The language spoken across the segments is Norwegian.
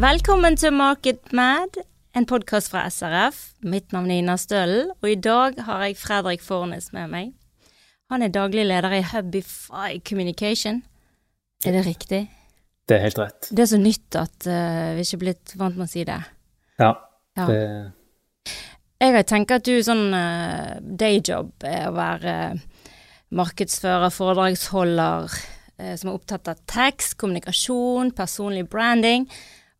Velkommen til Market Mad, en podkast fra SRF. Mitt navn er Ina Stølen, og i dag har jeg Fredrik Fornes med meg. Han er daglig leder i Hubify Communication. Er det riktig? Det er helt rett. Det er så nytt at uh, vi er ikke blitt vant med å si det. Ja. Ja. Det, Jeg tenker at du sånn uh, dayjob er å være uh, markedsfører, foredragsholder, som er opptatt av tekst, kommunikasjon, personlig branding.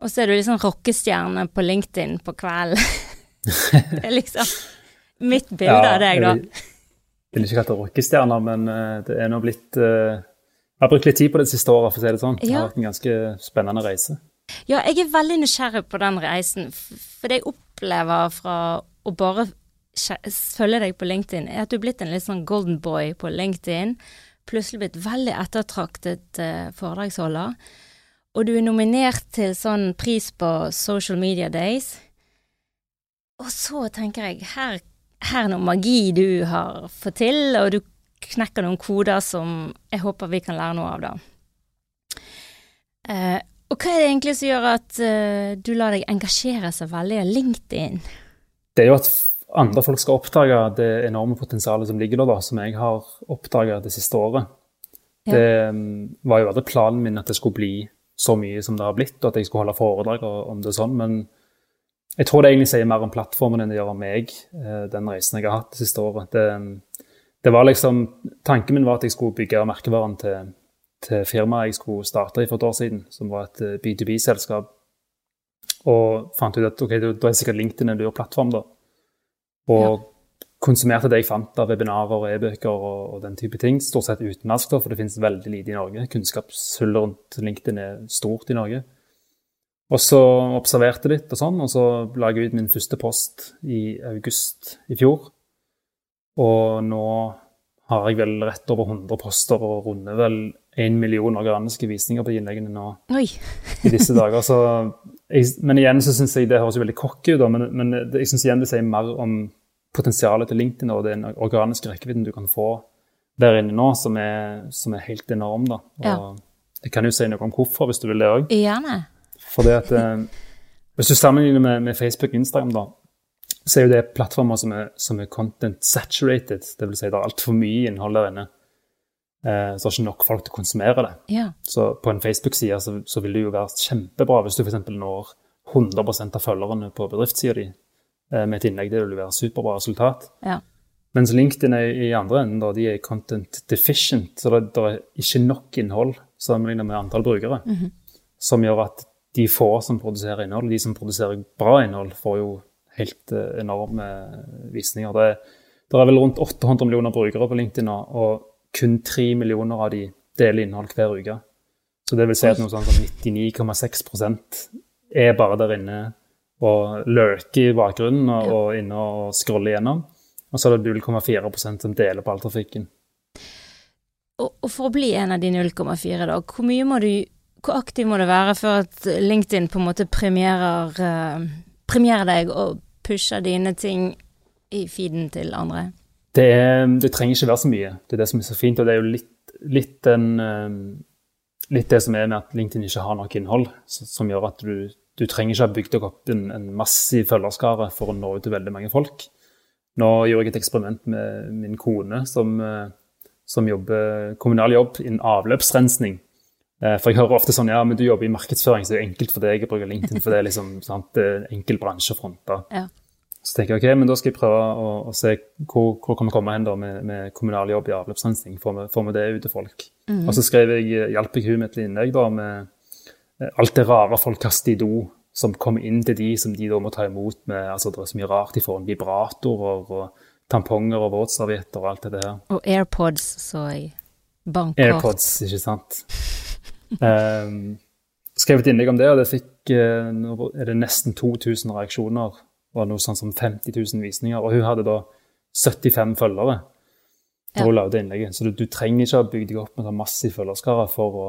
Og så er du liksom rockestjerne på LinkedIn på kvelden. det er liksom mitt bilde ja, av deg, da. Jeg vil ikke kalt det rockestjerner, men eh, det er nå blitt eh, Jeg har brukt litt tid på det siste året, for å si det sånn. Det har vært en ganske spennende reise. Ja, jeg er veldig nysgjerrig på den reisen, for det jeg opplever fra å bare følge deg på LinkedIn, er at du er blitt en litt sånn golden boy på LinkedIn. Plutselig blitt veldig ettertraktet eh, foredragsholder. Og du er nominert til sånn pris på Social Media Days. Og så tenker jeg, her, her er noe magi du har fått til, og du knekker noen koder som jeg håper vi kan lære noe av, da. Eh, og hva er det egentlig som gjør at eh, du lar deg engasjere så veldig av LinkedIn? Det er jo at andre folk skal oppdage det enorme potensialet som ligger der, da, som jeg har oppdaga det siste året. Ja. Det um, var jo aldri planen min at det skulle bli så mye som det har blitt, og at jeg skulle holde foredrag om det sånn, men jeg tror det egentlig sier mer om plattformen enn det gjør om meg, eh, den reisen jeg har hatt det siste året. Det, det var liksom, Tanken min var at jeg skulle bygge merkevaren til, til firmaet jeg skulle starte i for et år siden, som var et eh, B2B-selskap. Og fant ut at ok, da er sikkert LinkedIn en lur plattform, da. Og konsumerte det jeg fant av webinarer og e-bøker og, og den type ting, stort sett utenlandsk, for det finnes veldig lite i Norge. Kunnskapshullet rundt LinkedIn er stort i Norge. Og så observerte litt og sånn, og så la jeg ut min første post i august i fjor. Og nå har jeg vel rett over 100 poster og runder vel en million organiske visninger på de innleggene nå i disse dager. Så jeg, men igjen så syns jeg det høres jo veldig cocky ut, men, men jeg syns igjen det sier mer om potensialet til LinkedIn og den organiske rekkevidden du kan få der inne nå, som er, som er helt enorm. da. Og Ja. Jeg kan jo si noe om hvorfor, hvis du vil det òg. Gjerne. Fordi at eh, Hvis du sammenligner med, med Facebook og Instagram, da, så er jo det plattformer som er, som er content saturated. Det vil si det er altfor mye innhold der inne. Eh, så det er ikke nok folk til å konsumere det. Ja. Så på en Facebook-side så, så vil det jo være kjempebra hvis du f.eks. når 100% av følgerne på bedriftssida di med et innlegg. Det vil leverer superbra resultat. Ja. Mens LinkedIn er i andre enden, da, de er content deficient. Så det, det er ikke nok innhold sammenlignet med antall brukere. Som gjør at de få som produserer innhold, de som produserer bra innhold, får jo helt eh, enorme visninger. Det, det er vel rundt 800 millioner brukere på LinkedIn og kun 3 millioner av de deler innhold hver uke. Så det vil si at noe sånt som 99,6% er bare der inne og lurke i bakgrunnen og, Ja. og inne og scrolle gjennom. Og så er det 0,4 som deler på all trafikken. Og, og for å bli en av de 0,4, da, hvor mye må du Hvor aktiv må du være før at LinkedIn på en måte premierer, eh, premierer deg og pusher dine ting i feeden til andre? Det, er, det trenger ikke være så mye. Det er det som er så fint. Og det er jo litt, litt, den, eh, litt det som er med at LinkedIn ikke har nok innhold, som gjør at du, du trenger ikke ha bygd deg opp en, en massiv følgerskare for å nå ut til veldig mange folk. Nå gjorde jeg et eksperiment med min kone, som, eh, som jobber kommunal jobb innen avløpsrensning. Eh, For jeg hører ofte sånn ja, men du jobber i markedsføring, så det er enkelt for deg å bruke LinkedIn, for det er liksom sant, det er enkel bransje å fronte. Ja. Så tenker jeg ok, men da skal jeg prøve å, å se hvor, hvor kan vi komme hen da med, med kommunal jobb i avløpsrensning. Får vi, det ut til folk? Og så skrev jeg, hjalp jeg hun med et innlegg da med alt det rare folk kaster i do, som kommer inn til de som de da må ta imot med altså Det er så mye rart. De får en vibratorer og tamponger og våtservietter og alt det der. Og AirPods, så jeg. Bankkort. AirPods, ikke sant. Um, skrev et innlegg om det, og det fikk eh, nå er det nesten 2000 reaksjoner. Og noe sånn som 50 000 visninger. Og hun hadde da 75 følgere da Ja. hun lagde innlegget. Så du, du trenger ikke ha bygd deg opp med en massiv følgerskare for å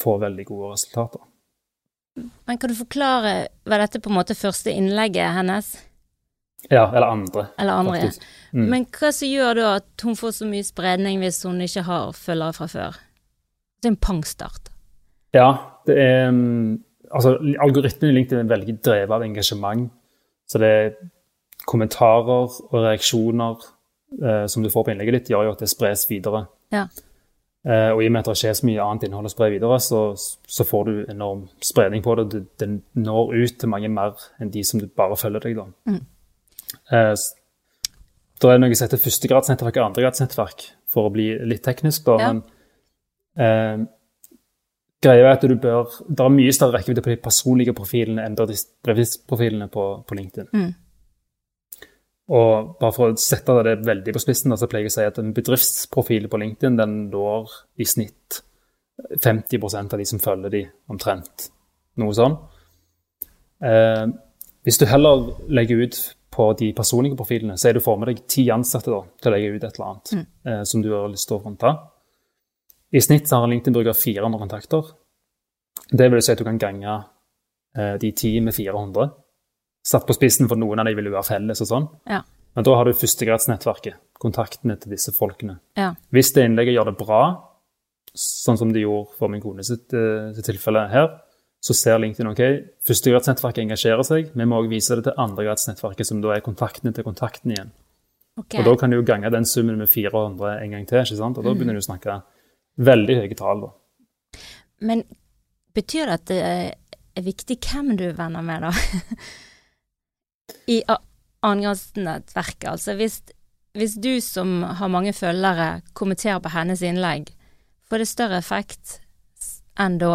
få veldig gode resultater. Men kan du forklare, var dette på en måte første innlegget hennes? Ja, eller andre. Eller andre? ja. Mm. Men hva som gjør da at hun får så mye spredning hvis hun ikke har følgere fra før? Det er en pangstart. Ja, det er mm, altså, Algoritmen i LinkedIn er veldig drevet av engasjement. Så det er kommentarer og reaksjoner eh, som du får på innlegget ditt, gjør jo at det spres videre. Ja. Eh, og i og med at det ikke er så mye annet innhold å spre videre, så, så får du enorm spredning på det. det. Når ut til mange mer enn de som bare følger deg. da. Mm. Eh, det er noe som heter førstegradsnettverk og andregradsnettverk, for å bli litt teknisk. da, Ja. men eh, greia er at du bør, Det er mye større rekkevidde på de personlige profilene enn bedriftsprofilene på, på LinkedIn. Mm. Og bare for å sette det veldig på spissen, så pleier jeg å si at en bedriftsprofil på LinkedIn den når i snitt 50% av de som følger de omtrent. Noe sånn. Eh, hvis du heller legger ut på de personlige profilene, så er du får med deg ti ansatte da, til å legge ut et eller annet Mm. eh, som du har lyst til å fronte. I snitt så har LinkedIn-bruker 400 kontakter. Det vil si at du kan gange eh, de ti med 400 satt på spissen, for noen av dem vil jo være felles og sånn. Ja. Men da har du førstegradsnettverket, kontaktene til disse folkene. Ja. Hvis det innlegget gjør det bra, sånn som det gjorde for min kone sitt, eh, sitt tilfelle her, så ser LinkedIn ok, førstegradsnettverket engasjerer seg, vi må også vise det til andregradsnettverket, som da er kontaktene til kontakten igjen. Okay. Og da kan du jo gange den summen med 400 en gang til, ikke sant? Og da begynner du å snakke veldig høye tall da. Men betyr det at det er viktig hvem du er venner med, da? I annengradsnettverket, altså. Hvis, hvis du som har mange følgere, kommenterer på hennes innlegg, får det større effekt enn da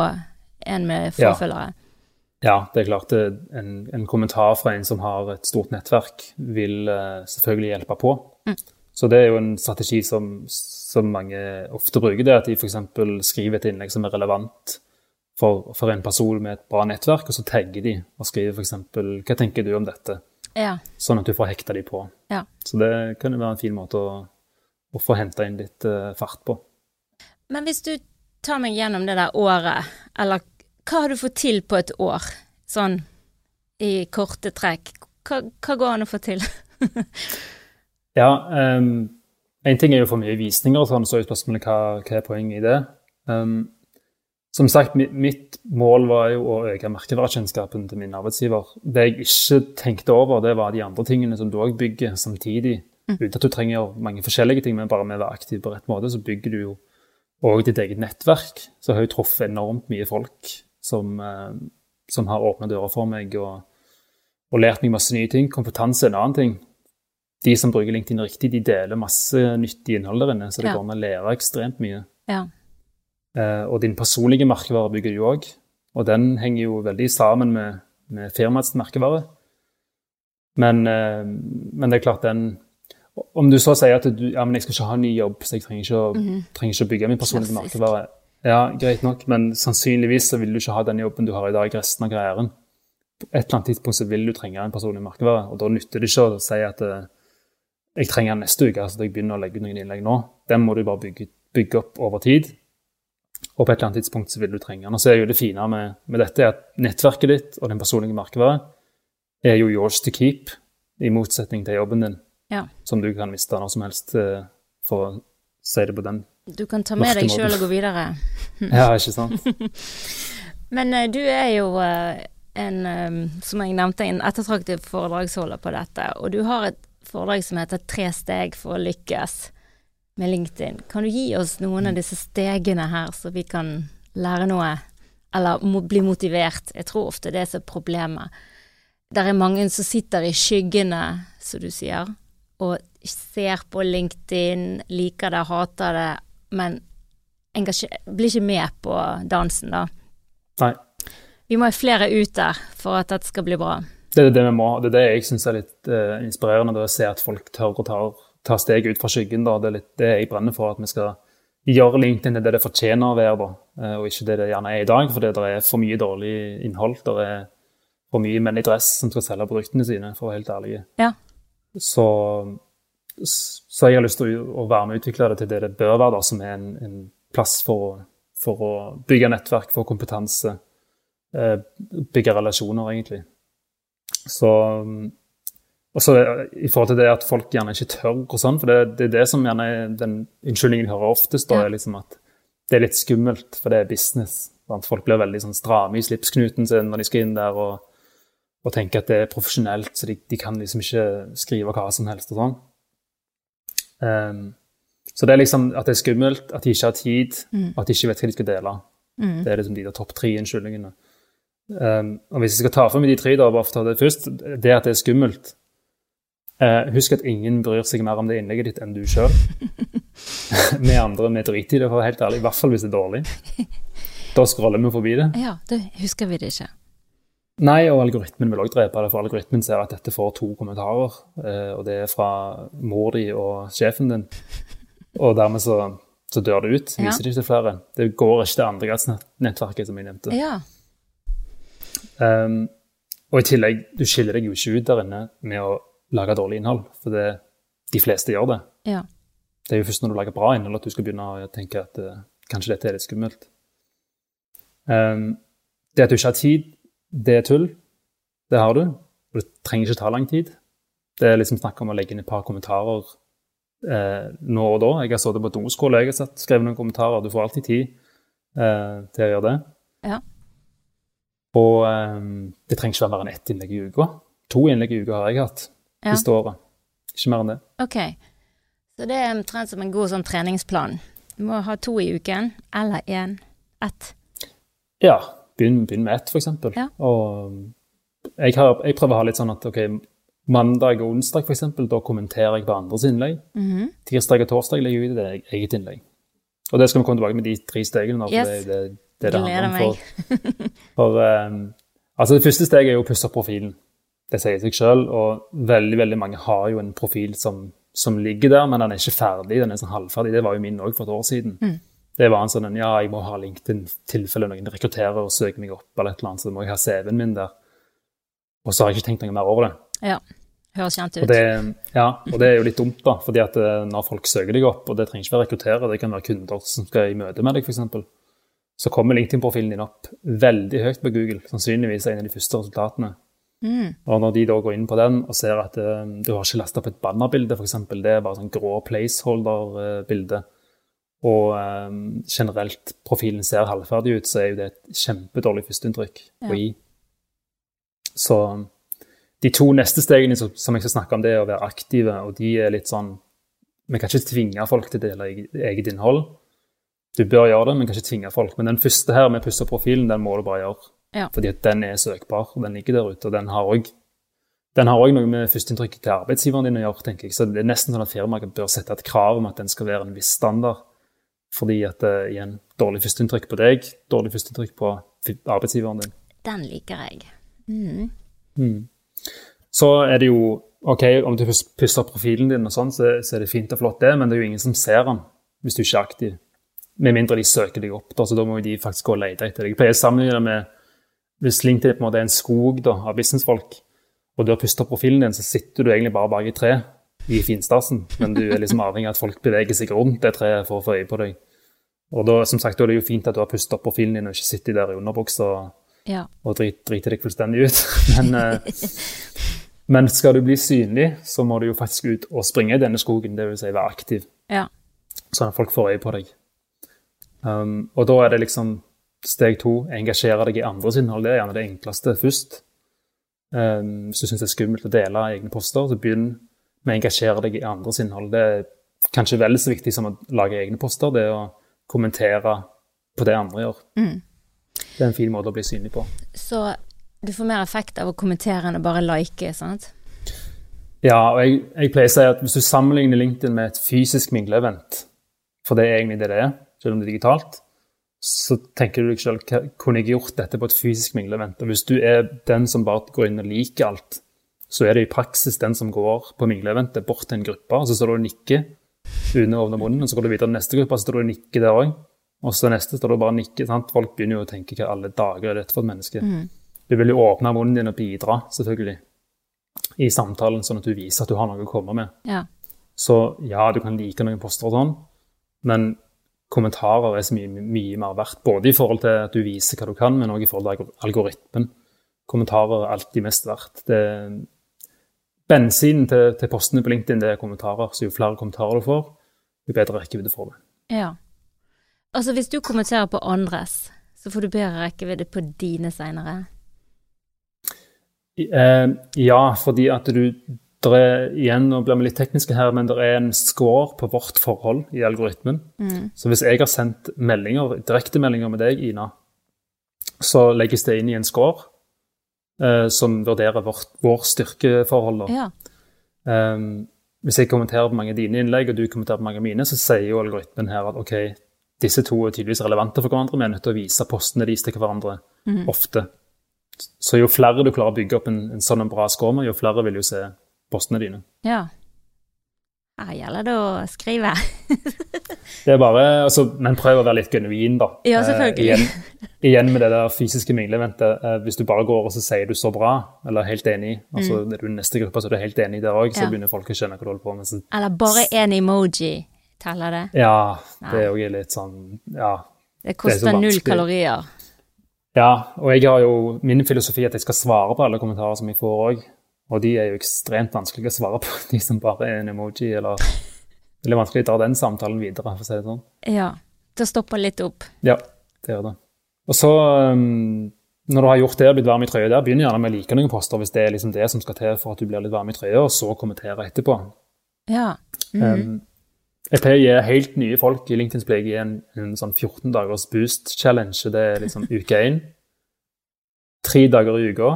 en med få Ja. følgere? Ja, det er klart det, en, en kommentar fra en som har et stort nettverk, vil eh, selvfølgelig hjelpe på. Mm. Så det er jo en strategi som, som mange ofte bruker, det at de f.eks. skriver et innlegg som er relevant for, for en person med et bra nettverk, og så tagger de og skriver f.eks.: Hva tenker du om dette? Ja. Sånn at du får hekta de på. Ja. Så det kan jo være en fin måte å, å få henta inn litt uh, fart på. Men hvis du tar meg gjennom det der året, eller hva har du fått til på et år? Sånn i korte trekk. Hva, hva går an å få til? Ja, um, en ting er jo for mye visninger, sånn, så er spørsmålet hva, hva er poenget i det. Um, som sagt, mitt, mål var jo å øke merkevarekjennskapen til min arbeidsgiver. Det jeg ikke tenkte over, det var de andre tingene som du òg bygger samtidig. Uten at du trenger mange forskjellige ting, men bare med å være aktiv på rett måte, så bygger du jo òg ditt eget nettverk. Så jeg har jo truffet enormt mye folk som, eh, som har åpna dører for meg og, og lært meg masse nye ting. Kompetanse er en annen ting de som bruker LinkedIn riktig, de deler masse nyttig innhold der inne, så det Ja. går an å lære ekstremt mye. Ja. Eh, og din personlige merkevare bygger du òg, og den henger jo veldig sammen med, med firmaets merkevare. Men, eh, men det er klart den Om du så sier at du ja, men jeg skal ikke ha en ny jobb, så jeg trenger ikke å, trenger ikke å bygge min personlige Klassisk. merkevare. Ja, greit nok, men sannsynligvis så vil du ikke ha den jobben du har i dag resten av karrieren. På et eller annet tidspunkt så vil du trenge en personlig merkevare, og da nytter det ikke å si at eh, jeg trenger den neste uke, altså jeg begynner å legge ut noen innlegg nå. Den må du bare bygge, bygge opp over tid. Og på et eller annet tidspunkt så vil du trenge den. Og så er jo det fine med, med dette at nettverket ditt og den personlige merkevaren er jo yours to keep, i motsetning til jobben din, Ja. som du kan miste når som helst, eh, for å si det på den. Du kan ta med deg sjøl og gå videre. Ja, ikke sant? Men eh, du er jo eh, en, som jeg nevnte, en ettertraktet foredragsholder på dette. Og du har et foredrag som heter 'Tre steg for å lykkes' med LinkedIn. Kan du gi oss noen av disse stegene her, så vi kan lære noe? Eller bli motivert? Jeg tror ofte det er er problemet. Det er mange som sitter i skyggene, som du sier, og ser på LinkedIn, liker det, hater det, men blir ikke med på dansen, da. Nei. Vi må ha flere ut der for at dette skal bli bra. Det er det vi må. Det er det jeg syns er litt uh, inspirerende, å se at folk tør og ta, ta steg ut fra skyggen. Da. Det er litt det jeg brenner for, at vi skal gjøre LinkedIn til det det fortjener å være, da. eh, og ikke det det gjerne er i dag, fordi det er for mye dårlig innhold. Det er for mye menn i dress som skal selge produktene sine, for å være helt ærlig. Ja. Så, så jeg har lyst til å, være med og utvikle det til det det bør være, da, som er en, en plass for for å bygge nettverk, for kompetanse, eh, bygge relasjoner, egentlig. Så og så I forhold til det at folk gjerne ikke tør, og sånn, for det, det er det som gjerne er den unnskyldningen jeg hører oftest, da, er liksom at det er litt skummelt, for det er business. Sant? Folk blir veldig sånn stramme i slipsknuten sin når de skal inn der og, og tenker at det er profesjonelt, så de, de, kan liksom ikke skrive hva som helst og sånn. Um, så det er liksom at det er skummelt, at de ikke har tid, mm. at de ikke vet hva de skal dele. Mm. Det er liksom de der topp tre unnskyldningene. Um, og hvis jeg skal ta for meg de tre, da, bare for å ta det først, det at det er skummelt uh, Husk at ingen bryr seg mer om det innlegget ditt enn du sjøl. vi andre vi driter i det, for å være helt ærlig. I hvert fall hvis det er dårlig. Da scroller vi forbi det. Ja, det husker vi det ikke. Nei, og algoritmen vil òg drepe det, for algoritmen ser at dette får to kommentarer, Eh, og det er fra mor di og sjefen din. Og dermed så, så dør det ut. Viser ja. det ikke til flere. Det går ikke til andregradsnettverket, som jeg nevnte. Ja. Um, og i tillegg, du skiller deg jo ikke ut der inne med å lage dårlig innhold, for det, de fleste gjør det. Ja. Det er jo først når du lager bra innhold at du skal begynne å tenke at uh, kanskje dette er litt skummelt. Um, det at du ikke har tid, det er tull. Det har du. Og det trenger ikke ta lang tid. Det er liksom snakk om å legge inn et par kommentarer eh, nå og da. Jeg har sittet på doskole og skrevet noen kommentarer. Du får alltid tid eh, til å gjøre det. Ja. Og um, det trenger ikke være mer enn ett innlegg i uka. To innlegg i uka har jeg hatt ja. siste året. Ikke mer enn det. Ok, Så det er omtrent som en god sånn treningsplan. Du må ha to i uken, eller én. Ett. Ja. Begynn, begynn med ett, f.eks. Ja. Og jeg, har, jeg, prøver å ha litt sånn at ok, mandag og onsdag f.eks., da kommenterer jeg på andres innlegg. Mm -hmm. Tirsdag og torsdag legger jeg ut et eget innlegg. Og det skal vi komme tilbake med de tre stegene. For yes. det, det, det, det handler om. For, for um, altså det første steget er jo å pusse opp profilen. Det sier seg sjøl. Og veldig veldig mange har jo en profil som, som, ligger der, men den er ikke ferdig. Den er sånn halvferdig. Det var jo min òg for et år siden. Mm. Det var en sånn ja, jeg må ha LinkedIn tilfelle noen rekrutterer og søker meg opp, eller et eller annet, så må jeg ha CV-en min der. Og så har jeg ikke tenkt noe mer over det. Ja, høres kjent ut. Og det, ja, og det er jo litt dumt, da, fordi at eh, når folk søker deg opp, og det trenger ikke være rekrutterer, det kan være kunder som skal i møte med deg, f.eks., så kommer LinkedIn-profilen din opp veldig høyt på Google. Sannsynligvis en av de første resultatene. Mm. Og når de da går inn på den og ser at uh, du har ikke lasta opp et bannerbilde, f.eks., det er bare sånn grå placeholder-bilde, og um, generelt profilen ser halvferdig ut, så er jo det et kjempedårlig førsteinntrykk ja. å gi. Så de to neste stegene som jeg skal snakke om, det er å være aktive, og de er litt sånn Vi kan ikke tvinge folk til å dele eget innhold. Du bør gjøre det, men kan ikke tvinge folk. Men den første her med å pusse profilen, den må du bare gjøre. Ja. Fordi at den er søkbar, den ligger der ute. Og den har òg den har òg noe med førsteinntrykket til arbeidsgiveren din å gjøre, tenker jeg. Så det er nesten sånn at firmaet bør sette et krav om at den skal være en viss standard. Fordi at uh, igjen, dårlig førsteinntrykk på deg, dårlig førsteinntrykk på arbeidsgiveren din. Den liker jeg. Mm. Mm. Så er det jo OK, om du pusser profilen din og sånn, så, så, er det fint og flott, det, men det er jo ingen som ser den hvis du ikke er aktiv. Med mindre de søker deg opp, da, så da må de faktisk gå og lete etter deg. Jeg pleier å sammenligne det med hvis LinkedIn på en måte er en skog da, av businessfolk, og du har opp profilen din, så sitter du egentlig bare bak i tre i finstasen, men du er liksom avhengig av at folk beveger seg rundt det treet for å få øye på deg. Og da, som sagt, da er det jo fint at du har opp profilen din og ikke sitter der i underbuksa ja. og drit, driter deg fullstendig ut. Men, eh, men, skal du bli synlig, så må du jo faktisk ut og springe i denne skogen, dvs. Si være aktiv. Ja. Sånn at folk får øye på deg. Um, og da er det liksom Steg to, engasjere deg i andres innhold. Det er gjerne det enkleste først. Um, hvis du syns det er skummelt å dele egne poster, så begynn med å engasjere deg i andres innhold. Det er kanskje vel så viktig som å lage egne poster, det er å kommentere på det andre gjør. Mm. Det er en fin måte å bli synlig på. Så du får mer effekt av å kommentere enn å bare like, sant? Ja, og jeg, jeg pleier å si at hvis du sammenligner LinkedIn med et fysisk mingleevent, for det er egentlig det det er, selv om det er digitalt, så tenker du deg selv kunne jeg gjort dette på et fysisk minglevent? Og hvis du er den som bare går inn og liker alt, så er det i praksis den som går på mingleeventet bort til en gruppe, og så står du og nikker under å åpne munnen, og så går du videre til neste gruppe, og så står du og nikker der òg. Og så neste står du og bare nikker. sant? Folk begynner jo å tenke hva alle dager er dette for et menneske? Mm. Du vil jo åpne munnen din og bidra, selvfølgelig, i samtalen, sånn at du viser at du har noe å komme med. Ja. Så ja, du kan like noen poster og sånn, men kommentarer er så mye, mye, mer verdt. Både i forhold til at du viser hva du kan, men òg i forhold til algoritmen. Kommentarer er alltid mest verdt. Det, bensinen til, til, postene på LinkedIn det er kommentarer. Så jo flere kommentarer du får, jo bedre rekkevidde får du. Ja. Altså, hvis du kommenterer på andres, så får du bedre rekkevidde på dine seinere? Eh, ja, fordi at du der er, igjen, nå blir vi litt tekniske her, men det er en score på vårt forhold i algoritmen. Mm. Så hvis jeg har sendt meldinger, direktemeldinger med deg, Ina, så legges det inn i en score eh, som vurderer vårt, vår styrkeforhold. Ja. Um, hvis jeg kommenterer på mange av dine innlegg, og du kommenterer på mange av mine, så sier jo algoritmen her at ok, disse to er tydeligvis relevante for hverandre, vi er nødt til å vise postene deres til hverandre mm. ofte. Så jo flere du klarer å bygge opp en, en sånn en bra score med, jo flere vil jo se postene dine. ja. Her gjelder det å skrive. Det er bare, altså, Men prøv å være litt genuin, da. Ja, selvfølgelig. Eh, igjen, igjen med det der fysiske mingleventet. Eh, hvis du bare går og så sier du 'så bra', eller 'helt enig', altså mm. er du i neste gruppe så er du helt enig der òg, så. Ja. begynner folk å skjønne hva du holder på med. Så, Eller bare én emoji. Teller det? ja, det er jo litt sånn Ja. Det koster koster null kalorier. Ja, og jeg har jo min filosofi at jeg skal svare på alle kommentarer som jeg får òg. Og de er jo ekstremt vanskelige å svare på, de som bare er en emoji, eller Det er vanskelig å dra den samtalen videre, for å si det sånn. Ja. Det stopper litt opp. Ja, det gjør det. Og så, um, når du har gjort det og blitt varm i trøya der, begynn gjerne med å like noen poster hvis det er liksom det som skal til for at du blir litt varm i trøya, og så kommentere etterpå. Ja. Mhm. Um, jeg pleier å gi helt nye folk i LinkedIn pleier jeg en, en sånn 14 dagers boost-challenge. Det er liksom uke én. Tre dager i uka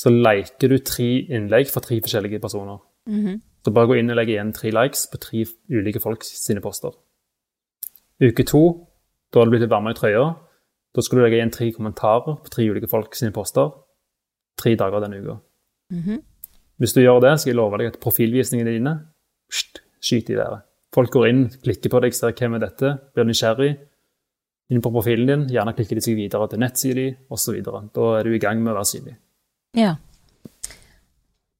så liker du tre innlegg fra tre forskjellige personer. Mhm. Så bare gå inn og legge igjen tre likes på tre ulike folk sine poster. Uke to, da har du blitt litt varmere i trøya. Da skal du legge igjen tre kommentarer på tre ulike folk sine poster. Tre dager denne uka. Mhm. Hvis du gjør det, skal jeg love deg at profilvisningene dine pst, skyter i været. Folk går inn, klikker på deg, ser hvem er dette, blir nysgjerrig. Inn på profilen din, gjerne klikker de seg videre til nettsida di osv. Da er du i gang med å være synlig. Ja.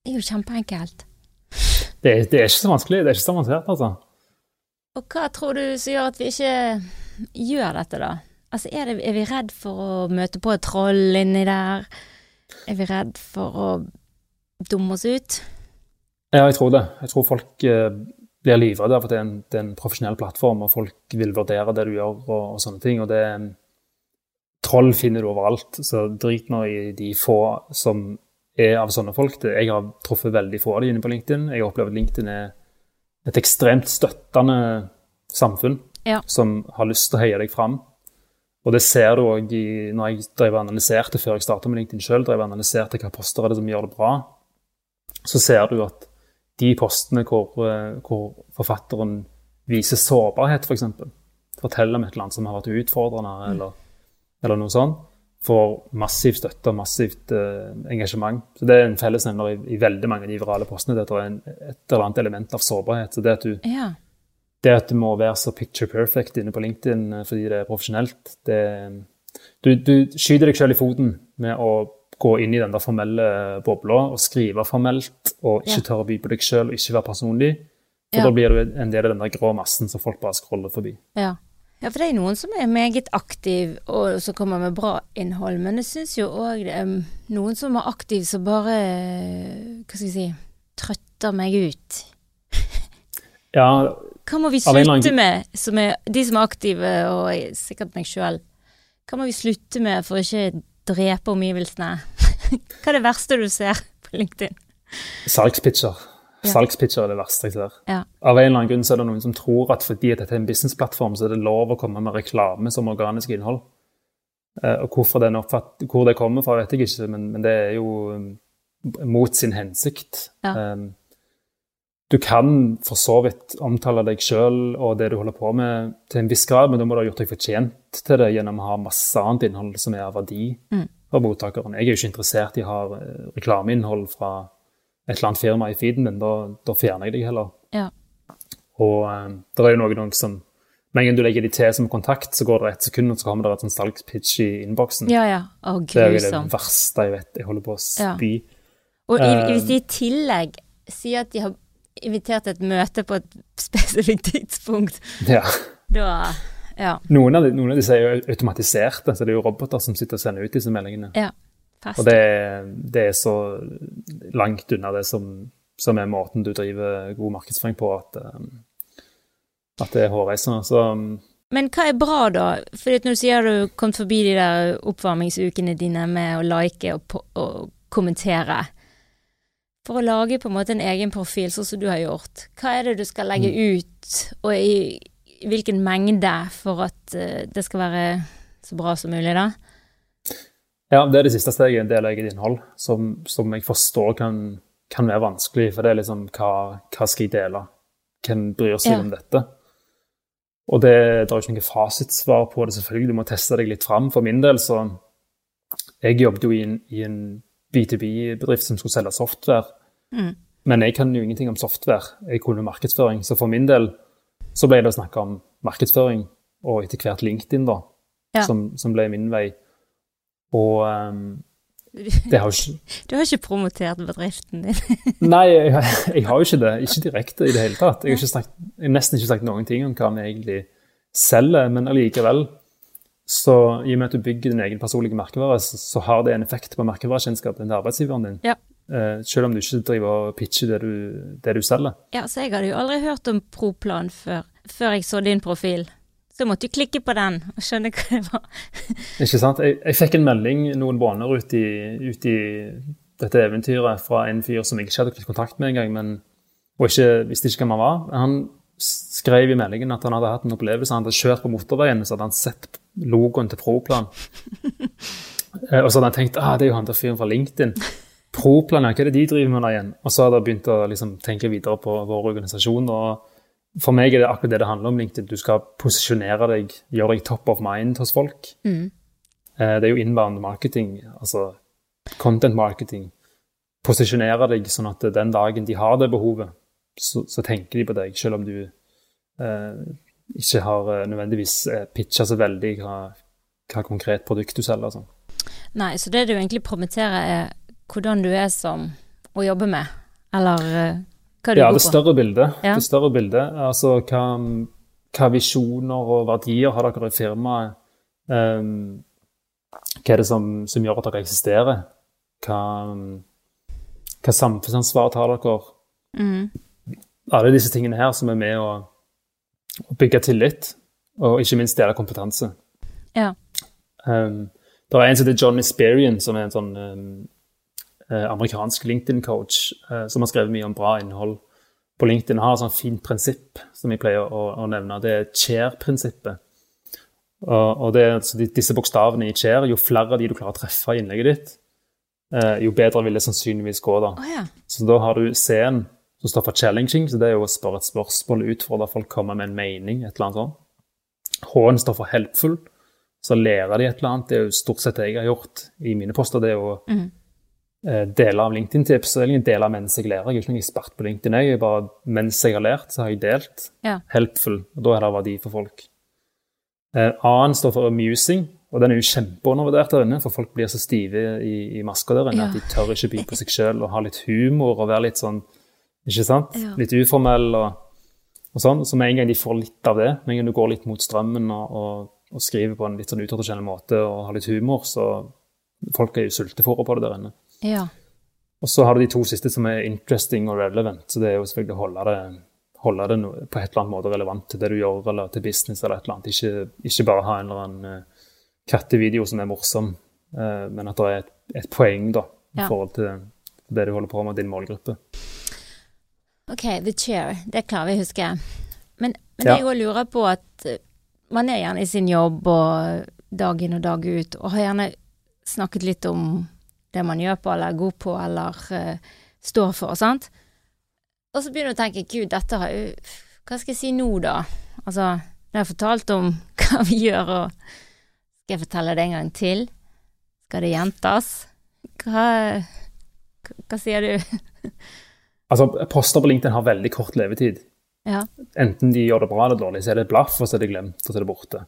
Det er jo kjempeenkelt. Det, er- det er ikke så vanskelig. Det er ikke så avansert, altså. Og hva tror du som gjør at vi ikke gjør dette, da? Altså, er, det, er vi redd for å møte på et troll inni der? Er vi redd for å dumme oss ut? Ja, jeg tror det. Jeg tror folk eh, blir livredde av at det er, en, det er en profesjonell plattform, og folk vil vurdere det du gjør og, og sånne ting. Og det Troll finner du overalt, så drit nå i de få som er av sånne folk. Jeg har truffet veldig få av de inne på LinkedIn. Jeg opplever at LinkedIn er et ekstremt støttende samfunn Ja. som har lyst til å heie deg fram. Og det ser du òg når jeg drev og analyserte før jeg starta med LinkedIn sjøl, analyserte hva poster er det som gjør det bra, så ser du at de postene hvor, eh, hvor forfatteren viser sårbarhet, f.eks., for eksempel, forteller om et eller annet som har vært utfordrende, eller, eller noe sånt, får massiv støtte og massivt uh, engasjement. Så Det er en fellesnevner i, i veldig mange av de virale postene. Det er en, et eller annet element av sårbarhet. Så det at du Ja. det at du må være så picture perfect inne på LinkedIn eh, fordi det er profesjonelt det, du, du skyter deg selv i foten med å gå inn i den der formelle bobla og skrive formelt og ikke Ja. tørre å by på deg selv og ikke være personlig. For Ja. da blir du en del av den der grå massen som folk bare scroller forbi. Ja. Ja, for det er noen som er meget aktiv og som kommer med bra innhold, men jeg syns jo òg det er noen som er aktiv som bare Hva skal jeg si trøtter meg ut. Ja, Hva må vi slutte med, som er, de som er aktive, og sikkert meg sjøl? Hva må vi slutte med for å ikke drepe omgivelsene? Hva er det verste du ser på LinkedIn? salgspitcher. Ja. Salgspitcher er det verste jeg ser. Ja. Av en eller annen grunn så er det noen som tror at fordi dette er en businessplattform, så er det lov å komme med reklame som organisk innhold. Eh, og hvorfor den oppfatt, Hvor det kommer fra, vet jeg ikke, men, men det er jo um, mot sin hensikt. Ja. Um, du kan for så vidt omtale deg sjøl og det du holder på med til en viss grad, men da må du ha gjort deg fortjent til det gjennom å ha masse annet innhold som er av verdi Mm. for mottakeren. Jeg er jo ikke interessert i å ha eh, reklameinnhold fra et eller annet firma i feeden min. Da, da fjerner jeg deg heller. Ja. Og um, det er jo noe, noe som Med en gang du legger de til som kontakt, så går det ett sekund, og så kommer det et sånn salgspitch i innboksen. Ja ja. Å, det er jo det verste jeg vet. Jeg holder på å Ja. Og i, Eh, hvis de i tillegg sier at de har invitert til et møte på et spesifikt tidspunkt, Ja. da Ja. Noen av, de, noen av disse er jo automatiserte, så det er jo roboter som sitter og sender ut disse meldingene. ja Og det, det er så langt unna det som, som er måten du driver god markedsføring på, at, um, at det er hårreisende. Så um, Men hva er bra, da? For du sier du har kommet forbi de der oppvarmingsukene dine med å like og, og, kommentere For å lage på en måte en egen profil, sånn som du har gjort, hva er det du skal legge mm. ut, og i hvilken mengde, for at uh, det skal være så bra som mulig, da? Ja, det er det siste steget, del eget innhold, som, som jeg forstår kan, kan, være vanskelig. For det er liksom hva, hva skal jeg dele? Hvem bryr seg ja. om dette? Og det, det er jo ikke noe fasitsvar på det, selvfølgelig. Du må teste deg litt fram. For min del så Jeg jobbet jo i en, i en B2B-bedrift som skulle selge software. Mm. Men jeg kan jo ingenting om software. Jeg kunne markedsføring. Så for min del så ble det å snakke om markedsføring, og etter hvert LinkedIn, da, ja. som, som, ble min vei. Og um, det har ikke Du har ikke promotert bedriften din? Nei, jeg, jeg, har jo ikke det. Ikke direkte i det hele tatt. Jeg har, sagt, jeg har, nesten ikke sagt noen ting om hva vi egentlig selger, men allikevel så i og med at du bygger din egen personlige merkevare, så, så har det en effekt på merkevarekjennskapen til arbeidsgiveren din. Ja. Uh, selv om du ikke driver og pitcher det du, det du selger. Ja, så jeg hadde jo aldri hørt om Proplan før, før jeg så din profil. Så måtte du klikke på den og skjønne hva det var. ikke sant. Jeg, jeg, fikk en melding noen måneder ut i, ut i, dette eventyret fra en fyr som jeg ikke hadde kontakt med engang, men, og ikke, visste ikke hvem han var. Han skrev i meldingen at han hadde hatt en opplevelse. Han hadde kjørt på motorveien, så hadde han sett logoen til Proplan. Eh, og så hadde han tenkt ah, det er jo han der fyren fra LinkedIn. Proplan, hva er det de driver med da igjen? Og så hadde han begynt å liksom, tenke videre på vår organisasjon. og for meg er det akkurat det det handler om, LinkedIn. Du skal posisjonere deg, gjøre deg top of mind hos folk. Mm. Eh, det er jo inbound marketing, altså content marketing. Posisjonere deg sånn at den dagen de har det behovet, så, så tenker de på deg, selv om du eh, ikke har eh, nødvendigvis eh, pitcha så veldig hva, hva, konkret produkt du selger. Sånn. Nei, så det du egentlig promitterer, er hvordan du er som å jobbe med, eller hva du ja, det større bildet. Ja. Det større bildet. Altså hva, hva, visjoner og verdier har dere i firmaet? Um, hva er det som, som, gjør at dere eksisterer? Hva, hva samfunnsansvar tar dere? Mm. Alle disse tingene her som er med å, å bygge tillit, og ikke minst dele kompetanse. Ja. Um, det er en som heter John Esperian, som er en sånn um, amerikansk LinkedIn-coach eh, som har skrevet mye om bra innhold på LinkedIn. har et sånt fint prinsipp som jeg pleier å, å nevne. Det er chair-prinsippet. Og, og det, disse bokstavene i chair, jo flere av de du klarer å treffe i innlegget ditt, eh, jo bedre vil det sannsynligvis gå. da. Oh, ja. Så da har du C-en som står for challenging, så det er jo å spørre et spørsmål, utfordre folk, komme med en mening, et eller annet sånt. H-en står for helpful, så lærer de et eller annet. Det er jo stort sett det jeg har gjort i mine poster. det er jo mm. Eh, deler av LinkedIn-tips. Eller deler mens jeg lærer. Jeg er ikke noen ekspert på LinkedIn. Jeg bare, mens jeg har lært, så har jeg delt. Ja. Helpful. Og da er det verdi for folk. Eh, A-en står for amusing, og den er jo kjempeundervurdert der inne. For folk blir så stive i, i maska der inne ja. at de tør ikke by på seg sjøl og ha litt humor og være litt sånn ikke sant? Ja. Litt uformell og, og, sånn. Så med en gang de får litt av det, med en gang du går litt mot strømmen og, og, og skriver på en litt sånn utradisjonell måte og har litt humor, så folk er jo sultefòra på det der inne. Ja. Og så har du de to siste som er interesting og relevant. Så det er jo selvfølgelig å holde det, holde det på et eller annet måte relevant til det du gjør, eller til business eller et eller annet. Ikke, ikke bare ha en eller annen uh, kattevideo som er morsom, uh, men at det er et, et poeng da, i ja. forhold til det du holder på med, din målgruppe. OK, the chair. Det klarer vi å huske. Men, men ja. jeg òg lurer på at uh, man er gjerne i sin jobb og dag inn og dag ut, og har gjerne snakket litt om det man gjør på, eller er god på, eller uh, står for, sant. Og så begynner du å tenke gud, dette har jo Hva skal jeg si nå, da? Altså, nå har jeg fortalt om hva vi gjør, og skal jeg fortelle det en gang til? Skal det gjentas? Hva, hva sier du? altså, poster på LinkedIn har veldig kort levetid. Ja. Enten de gjør det bra eller dårlig, så er det blaff, og så er det glemt, og så er det borte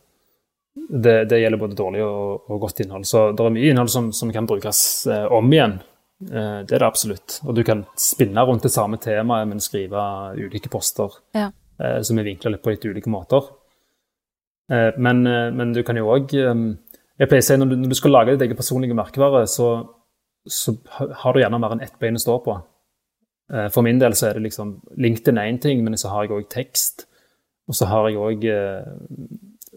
det, det, gjelder både dårlig og, og, godt innhold. Så det er mye innhold som, som kan brukes eh, om igjen. Eh, det er det absolutt. Og du kan spinne rundt det samme temaet, men skrive ulike poster ja. eh, som er vinkla litt på litt ulike måter. Eh, men, eh, men, du kan jo òg eh, Jeg pleier å si når du, når du skal lage ditt eget personlige merkevare, så, så, har du gjerne mer enn ett bein å stå på. For min del så er det liksom LinkedIn er én ting, men så har jeg òg tekst. Og så har jeg òg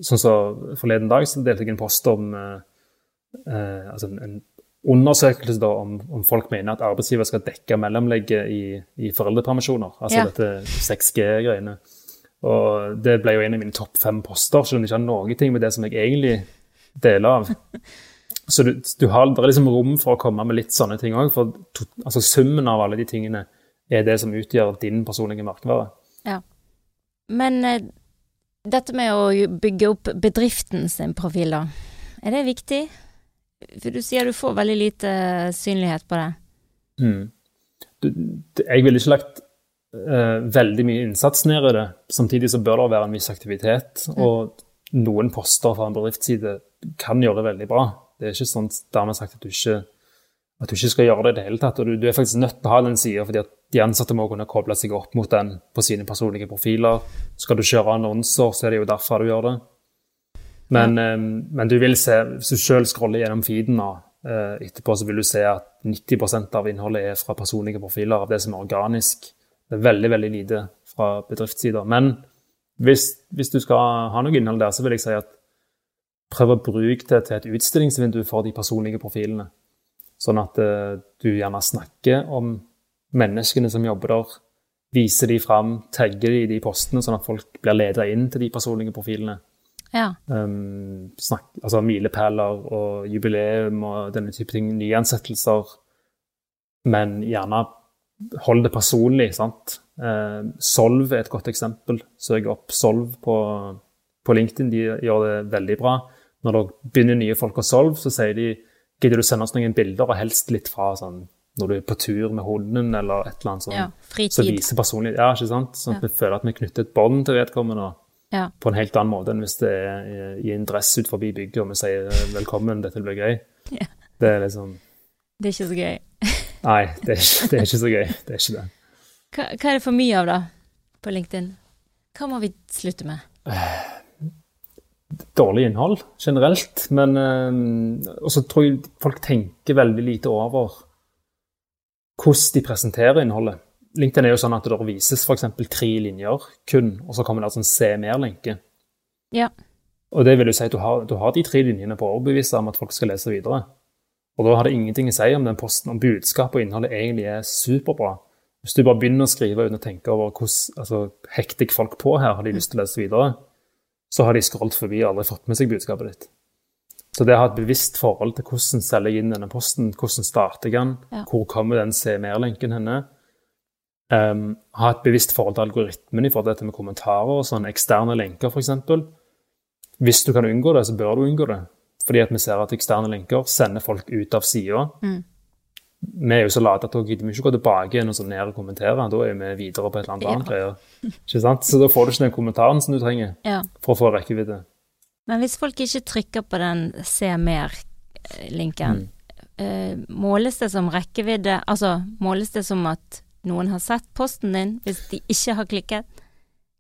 sånn så Forleden dag så delte jeg en post om eh, eh, altså en, undersøkelse da, om, om, folk mener at arbeidsgiver skal dekke mellomlegget i, i foreldrepermisjoner. Altså ja. dette 6G-greiene. Og det ble jo en av mine topp fem poster, selv om det ikke har noe med det som jeg egentlig deler av. Så du, du har, det er liksom rom for å komme med litt sånne ting òg, for to, altså summen av alle de tingene er det som utgjør din personlige merkevare. Ja. Men eh, dette med å bygge opp bedriften sin profil, da. Er det viktig? For du sier du får veldig lite synlighet på det. Mm. Du, jeg ville ikke lagt uh, veldig mye innsats ned i det. Samtidig så bør det være en viss aktivitet. Mm. Og noen poster fra en bedriftsside kan gjøre det veldig bra. Det er ikke sånn dermed sagt at du ikke, at du ikke skal gjøre det i det hele tatt. og du, du, er faktisk nødt til å ha den sida, fordi at de ansatte må kunne koble seg opp mot den på sine personlige profiler. Skal du kjøre annonser, så er det jo derfor du gjør det. Men, ja. um, men du vil se, hvis du selv scroller gjennom feeden nå, uh, etterpå, så vil du se at 90% av innholdet er fra personlige profiler, av det som er organisk. Det er veldig, veldig lite fra bedriftssider. Men hvis, hvis, du skal ha noe innhold der, så vil jeg si at prøv å bruke det til et utstillingsvindu for de personlige profilene. Sånn at uh, du gjerne snakker om menneskene som jobber der, viser de fram, tagger de i de postene, sånn at folk blir ledet inn til de personlige profilene. Ja. Um, snakk, altså milepæler og jubileum og denne type ting. Nyansettelser. Men gjerne hold det personlig. sant? Uh, Solv er et godt eksempel. Søk opp Solv på, på, LinkedIn. De gjør det veldig bra. Når det begynner nye folk å Solv, så sier de gidder du sende oss noen bilder, og helst litt fra sånn når du er på tur med hunden eller et eller annet sånt. Ja, fritid. Så viser personlig, ja, ikke sant? Sånn at ja. vi føler at vi knytter et bånd til vedkommende ja. på en helt annen måte enn hvis det er i en dress ut forbi bygget og vi sier 'velkommen, dette blir gøy'. Ja. Det er liksom Det er ikke så gøy. Nei, det er, ikke, det er, ikke, så gøy. Det er ikke det. Hva, hva, er det for mye av, da, på LinkedIn? Hva må vi slutte med? Dårlig innhold generelt. Men øh, også tror jeg folk tenker veldig lite over hvordan de presenterer innholdet. LinkedIn er jo sånn at det vises f.eks. tre linjer kun, og så kommer det altså en se mer-lenke. Ja. Og det vil jo si at du har, du har de tre linjene på å overbevise om at folk skal lese videre. Og da har det ingenting å si om den posten, om budskapet og innholdet egentlig er superbra. Hvis du bare begynner å skrive uten å tenke over hvordan altså, hekter folk på her, har de lyst til å lese videre, så har de scrollet forbi og aldri fått med seg budskapet ditt. Så det å ha et bevisst forhold til hvordan selger jeg inn denne posten, hvordan starter jeg den, ja. hvor kommer den se mer-lenken henne, Um, ha et bevisst forhold til algoritmen i forhold til dette med kommentarer og sånne eksterne lenker, f.eks. Hvis du kan unngå det, så bør du unngå det. Fordi at vi ser at eksterne lenker sender folk ut av sida. Mm. Vi er jo så late at vi ikke gå tilbake igjen og så ned og kommentere. Da er vi videre på et eller annet ja. annet greier. Ikke sant? Så da får du ikke den kommentaren som du trenger ja. for å få rekkevidde. Men hvis folk ikke trykker på den se mer-linken, mm. uh, måles det som rekkevidde? Altså måles det som at noen har sett posten din, hvis de ikke har klikket?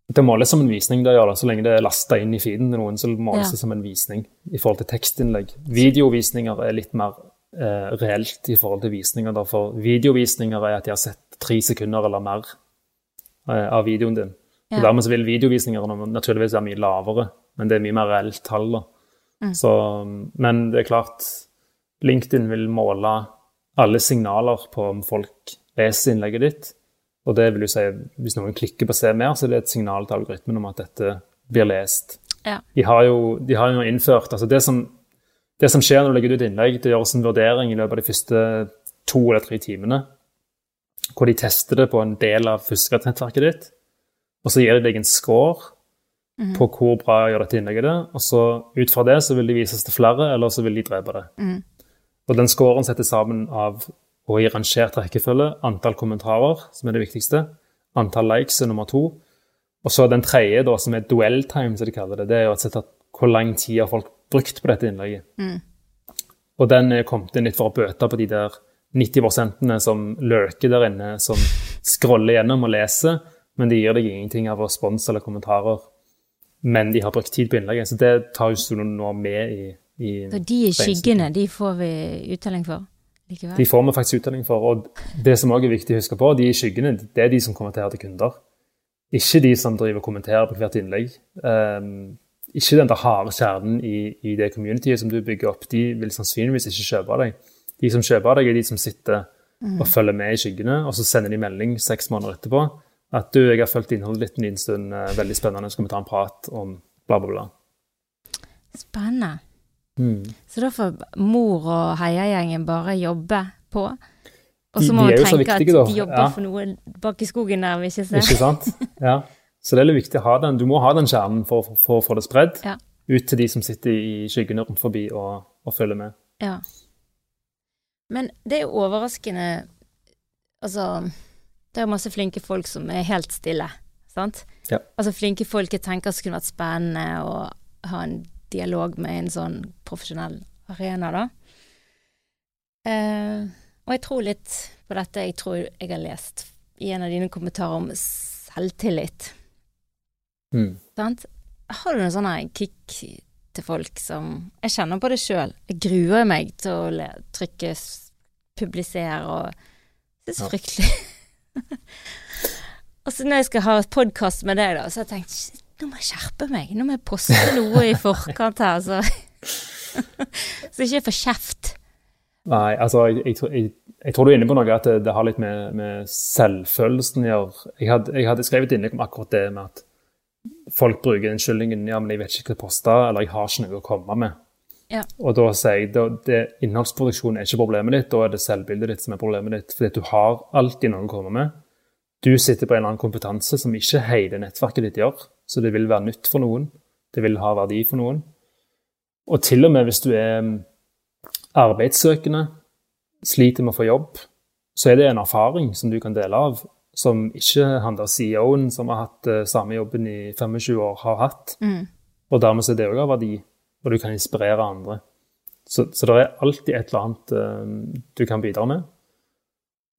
Det måles som en visning, det gjør det, så lenge det er lasta inn i feeden til noen. så måles det som en visning i forhold til tekstinnlegg. Videovisninger er litt mer eh, reelt i forhold til visninger. For videovisninger er at de har sett tre sekunder eller mer eh, av videoen din. Ja. Og Dermed vil videovisninger naturligvis være mye lavere, men det er mye mer reelt tall. da. Mm. Så, men det er klart, LinkedIn vil måle alle signaler på om folk leser innlegget ditt. Og det vil jo si, hvis noen klikker på 'se mer', så er det et signal til algoritmen om at dette blir lest. Ja. De, har jo, de har jo innført altså det som, det som skjer når du legger ut innlegg, det gjøres en vurdering i løpet av de første to eller tre timene. Hvor de tester det på en del av fuskenettverket ditt. Og så gir de deg en score mm. på hvor bra gjør dette innlegget det. Og så ut fra det så vil de vises til flere, eller så vil de drepe det. Mm. Og den scoren settes sammen av og i rangert rekkefølge antall kommentarer, som er det viktigste. Antall likes er nummer to. Og så den tredje, da, som er duell time, som de kaller det, det er jo å sette hvor lang tid har folk brukt på dette innlegget. Mm. Og den er kommet inn litt for å bøte på de der 90% som lurker der inne, som scroller gjennom og leser, men de gir deg ingenting av respons eller kommentarer. Men de har brukt tid på innlegget, så det tar jo nå med i, i Så de i skyggene, de får vi uttelling for? Likevel. De får vi faktisk uttelling for. Og det som også er viktig å huske på, de i skyggene, det er de som kommenterer til kunder. Ikke de som driver og kommenterer på hvert innlegg. Um, ikke den der harde kjernen i, i, det communityet som du bygger opp, de vil sannsynligvis ikke kjøpe deg. De som kjøper deg, er de som sitter mm. og følger med i skyggene, og så sender de melding seks måneder etterpå at du, jeg har fulgt innholdet ditt en liten stund, eh, veldig spennende, skal vi ta en prat om bla, bla, bla. Spennende. Mm. Så da får mor og heiagjengen bare jobbe på? Og så må man tenke at de jobber ja. for noe bak i skogen der vi ikke ser. Ikke sant? Ja. Så det er litt viktig å ha den. Du må ha den kjernen for, å få det spredd ja. ut til de som sitter i skyggene rundt forbi og, og følger med. Ja. Men det er jo overraskende Altså, det er jo masse flinke folk som er helt stille, sant? Ja. Altså flinke folk jeg tenker kunne vært spennende å ha en dialog med en sånn profesjonell arena, da. Uh, og jeg tror litt på dette jeg tror jeg har lest i en av dine kommentarer om selvtillit. Mm. Sant? Har du noen sånne kick til folk som Jeg kjenner på det sjøl. Jeg gruer meg til å le, trykke publisere og Det er så fryktelig. og så når jeg skal ha et podkast med deg, da, så har jeg tenkt nå må jeg skjerpe meg. Nå må jeg poste noe i forkant her, så Så ikke jeg får kjeft. Nei, altså jeg, jeg, jeg, jeg, tror du er inne på noe at det, det har litt med, med selvfølelsen å gjøre. Jeg hadde, skrevet innlegg om akkurat det med at folk bruker unnskyldningen ja, men jeg vet ikke hva jeg poste, eller jeg har ikke noe å komme med. Ja. Og da sier jeg at innholdsproduksjon er ikke problemet ditt, da er det selvbildet ditt som er problemet ditt. Fordi du har alltid noe å komme med. Du sitter på en eller annen kompetanse som ikke hele nettverket ditt gjør. Så det vil være nytt for noen. Det vil ha verdi for noen. Og til og med hvis du er arbeidssøkende, sliter med å få jobb, så er det en erfaring som du kan dele av, som ikke han der CEO-en som har hatt uh, samme jobben i 25 år, har hatt. Mm. Og dermed er det òg av verdi, og du kan inspirere andre. Så, så det er alltid et eller annet uh, du kan bidra med.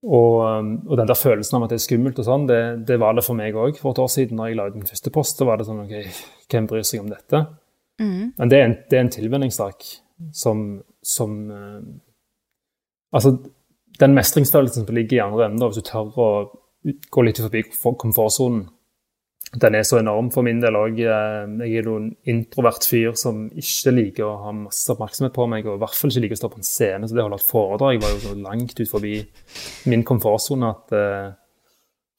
Og, um, og, den der følelsen av at det er skummelt, og sånn, det, det var det for meg òg for et år siden. når jeg la ut min første post, så var det sånn OK, hvem bryr seg om dette? Mm. Men det er en, det er en tilvenningssak som, som uh, Altså, den mestringsfølelsen som ligger i andre enden, hvis du tør å gå litt forbi komfortsonen, den er så enorm for min del òg. Jeg er en introvert fyr som ikke liker å ha masse oppmerksomhet på meg, og i hvert fall ikke liker å stå på en scene. Så det å holde et foredrag var jo så langt ut forbi min komfortsone at uh,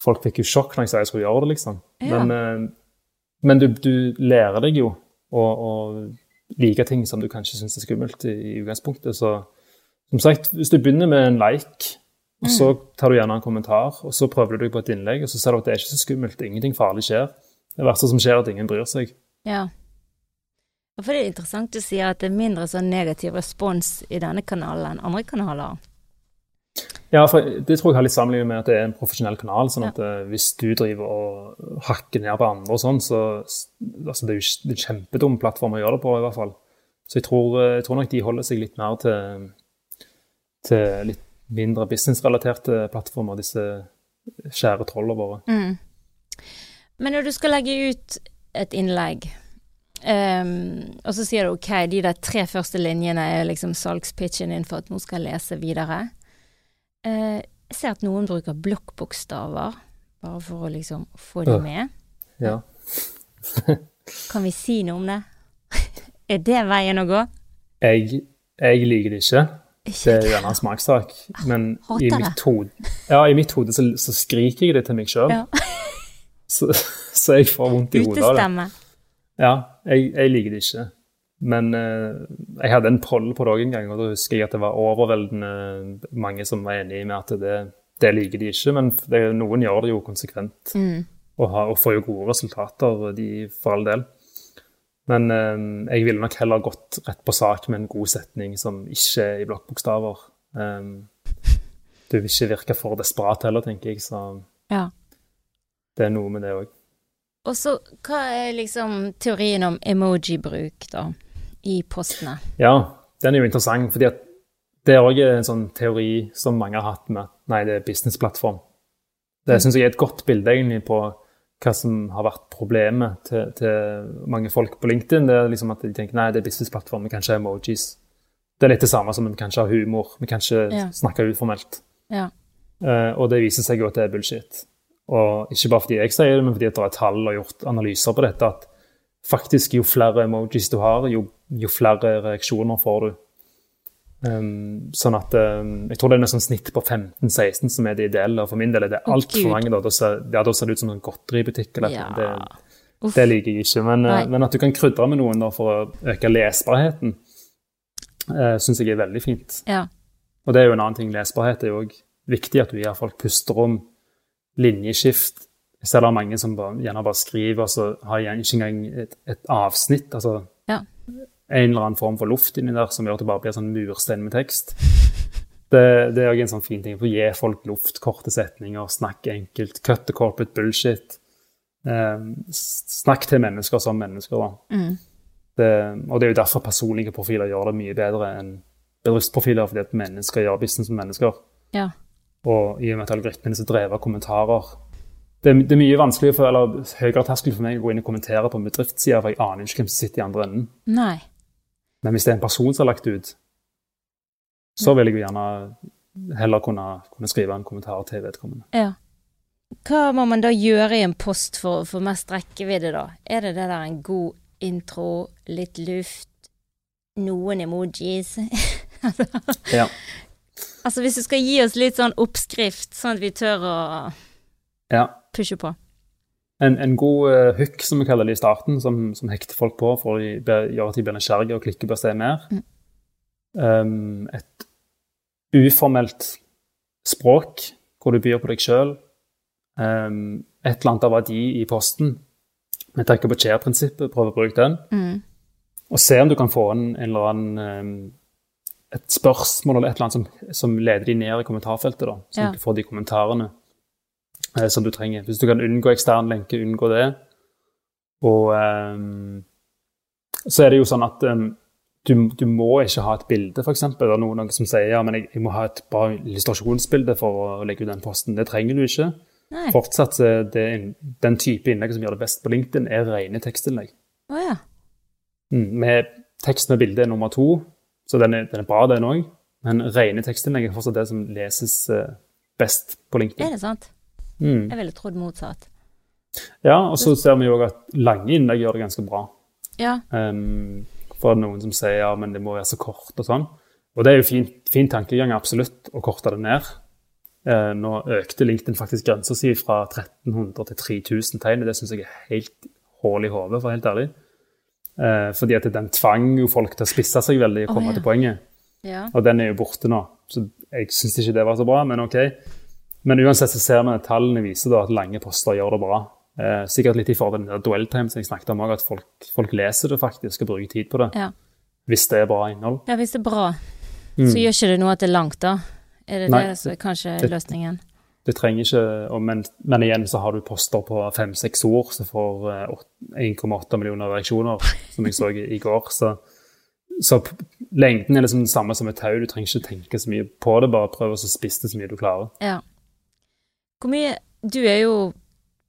folk fikk jo sjokk når jeg sa jeg skulle gjøre det, liksom. Ja. Men, uh, men du, du, lærer deg jo å, å like ting som du kanskje syns er skummelt i, i utgangspunktet. så som sagt, hvis du begynner med en like, og så mm. tar du gjerne en kommentar, og så prøver du deg på et innlegg, og så ser du at det er ikke så skummelt, ingenting farlig skjer. Det verste som skjer, er at ingen bryr seg. Ja. For det er interessant du sier at det er mindre sånn negativ respons i denne kanalen enn andre kanaler. Ja, for det tror jeg har litt sammenlignet med at det er en profesjonell kanal. sånn at ja. Eh, hvis du driver og hakker ned på andre og sånn, så altså, det er jo en kjempedum plattform å gjøre det på, i hvert fall. Så jeg tror, eh, jeg tror nok de holder seg litt mer til til litt mindre businessrelaterte plattformer, disse kjære trollene våre. Mm. Men når du skal legge ut et innlegg, um, og så sier du OK, de der tre første linjene er liksom salgspitchen din for at noen skal lese videre. Uh, jeg ser at noen bruker blokkbokstaver, bare for å liksom få dem med. Ja. kan vi si noe om det? er det veien å gå? Jeg, jeg liker det ikke. Det er gjerne en smakssak, men i mitt, hode, ja, i mitt hode så, så, skriker jeg det til meg sjøl. Ja. så, så, jeg får vondt i hodet av det. Ja, jeg, jeg, liker det ikke. Men uh, jeg hadde en poll på det òg en gang, og da husker jeg at det var overveldende mange som var enig med at det, det liker de ikke. Men det, noen gjør det jo konsekvent, mm. og, har, og, får jo gode resultater, de for all del. Men eh, jeg ville nok heller gått rett på sak med en god setning som ikke er i blokkbokstaver. Um, du vil ikke virke for desperat heller, tenker jeg, så ja. det er noe med det òg. Og så, hva er liksom teorien om emoji-bruk, da, i postene? Ja, den er jo interessant, fordi at det er òg en sånn teori som mange har hatt med at nei, det er businessplattform. Det syns jeg er et godt bilde egentlig på hva som har vært problemet til, til, mange folk på LinkedIn. Det er liksom at de tenker nei, det er businessplattform, vi kan ikke ha emojis. Det er litt det samme som vi kan ikke ha humor, vi kan ikke ja. snakke uformelt. Ja. Uh, og det viser seg jo at det er bullshit. Og ikke bare fordi jeg sier det, men fordi det er tall og gjort analyser på dette, at faktisk, jo flere emojis du har, jo, jo flere reaksjoner får du. Um, sånn at um, Jeg tror det er noe sånn snitt på 15-16 som er det ideelle. og For min del er det altfor mange. Da, da, ser, ja, da ser det ut som en godteributikk. eller Ja. Det, det liker jeg ikke. Men, uh, men at du kan krydre med noen da, for å øke lesbarheten, uh, syns jeg er veldig fint. Ja. Og det er jo en annen ting. Lesbarhet er jo òg viktig. At du gir folk pusterom, linjeskift. Jeg ser det er mange som bare, gjerne bare skriver, og så har jeg ikke engang et, et avsnitt. altså Ja. En eller annen form for luft inni der som gjør at det bare blir sånn murstein med tekst. Det, det er òg en sånn fin ting. For å gi folk luft, korte setninger, snakke enkelt. Cut the corporate bullshit. Eh, snakk til mennesker som mennesker, da. Mm. Det, og det er jo derfor personlige profiler gjør det mye bedre enn bedriftsprofiler, fordi at mennesker gjør business med mennesker. ja. Og i og med at algoritmene er drevet av kommentarer det, er- det er mye vanskeligere for, eller høyere terskel for meg å gå inn og kommentere på en bedriftsside, for jeg aner ikke hvem som sitter i andre enden. Nei. Men hvis det er en person som har lagt ut, så vil jeg jo gjerne heller kunne, kunne skrive en kommentar til vedkommende. Ja. Hva må man da gjøre i en post for å få mest rekkevidde, da? Er det det der en god intro, litt luft, noen emojis? Ja. Altså hvis du skal gi oss litt sånn oppskrift, sånn at vi tør å ja. pushe på. En, en god eh, hook, som vi kaller det i starten, som, som hekter folk på for å be- gjøre at de blir nysgjerrige og klikker på å se mer. Mm. Um, et uformelt språk, hvor du byr på deg sjøl. Um, et eller annet av verdi i posten. Vi tenker på chair-prinsippet, prøver å bruke den. Mm. Og se om du kan få en, en eller annen um, et spørsmål eller et eller annet som, som leder de ned i kommentarfeltet, da, så Ja. du får de kommentarene eh, som du trenger. Hvis du kan unngå ekstern lenke, unngå det. Og um, så er det jo sånn at um, du, du må ikke ha et bilde, f.eks. Det er noen, noen som sier ja, men jeg, jeg må ha et bra illustrasjonsbilde for å legge ut den posten. Det trenger du ikke. Nei. Fortsatt det, den type innlegg som gjør det best på LinkedIn, er rene tekstinnlegg. Oh, ja. Mm, med tekst med bilde er nummer to, så den er, den er bra, den òg. Men rene tekstinnlegg er fortsatt det som leses eh, best på LinkedIn. Er det sant? Mm. Jeg ville trodd motsatt. Ja, og så ser vi jo at lange innlegg gjør det ganske bra. Ja. Um, for noen som sier ja, men det må være så kort og sånn. Og det er jo fin, fin tankegang, absolutt, å korte det ned. Uh, nå økte LinkedIn faktisk grensa si fra 1300 til 3000 tegn. og Det syns jeg er helt hull i hodet, for helt ærlig. Uh, fordi at den tvang jo folk til å spisse seg veldig og komme komme ja. til poenget. Ja. Og den er jo borte nå. Så jeg syns ikke det var så bra, men OK. Men uansett så ser vi at tallene viser at lange poster gjør det bra. Eh, sikkert litt i forhold til den dwell som jeg snakket om òg, at folk, folk leser det faktisk og bruker tid på det. Ja. Hvis det er bra innhold. ja, hvis det er bra, Mm. så gjør ikke det noe at det er langt, da? Er det Nei, det som er kanskje det- løsningen? Det trenger ikke, men, men igjen så har du poster på fem-seks ord som får eh, 1,8 millioner reaksjoner, som jeg så i, går. Så, så lengden er liksom den samme som et tau. Du trenger ikke tenke så mye på det, bare prøv å så spisse det så mye du klarer. Ja. Hvor mye Du er jo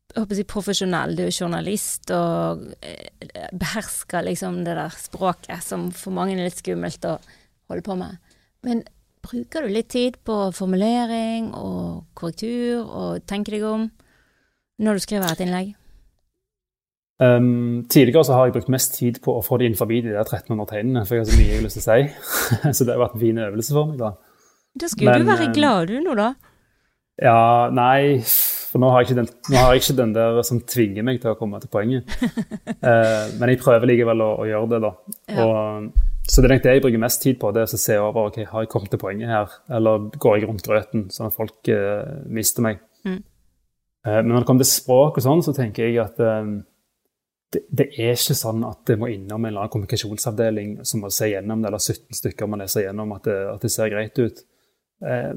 jeg håper å si profesjonell, du er journalist og eh, behersker liksom det der språket som for mange er litt skummelt å holde på med. Men bruker du litt tid på formulering og korrektur og tenke deg om når du skriver et innlegg? Um, tidligere så har jeg brukt mest tid på å få det inn forbi de der 1300 tegnene, for jeg har så mye jeg har lyst til å si. så det har vært en fin øvelse for meg, da. Da skulle Men, du være eh, glad du nå, da. Ja, nei, for nå har jeg ikke den, jeg ikke den der som tvinger meg til å komme til poenget. Eh, men jeg prøver likevel å, å gjøre det, da. Ja. Og, så det er det jeg bruker mest tid på, det er å se over ok, har jeg kommet til poenget her, eller går jeg rundt grøten, sånn at folk eh, mister meg. Mm. Eh, men når det kommer til språk og sånn, så tenker jeg at eh, det, det er ikke sånn at det må innom en eller annen kommunikasjonsavdeling som må se gjennom det, eller 17 stykker må lese gjennom at det, at det ser greit ut. Eh,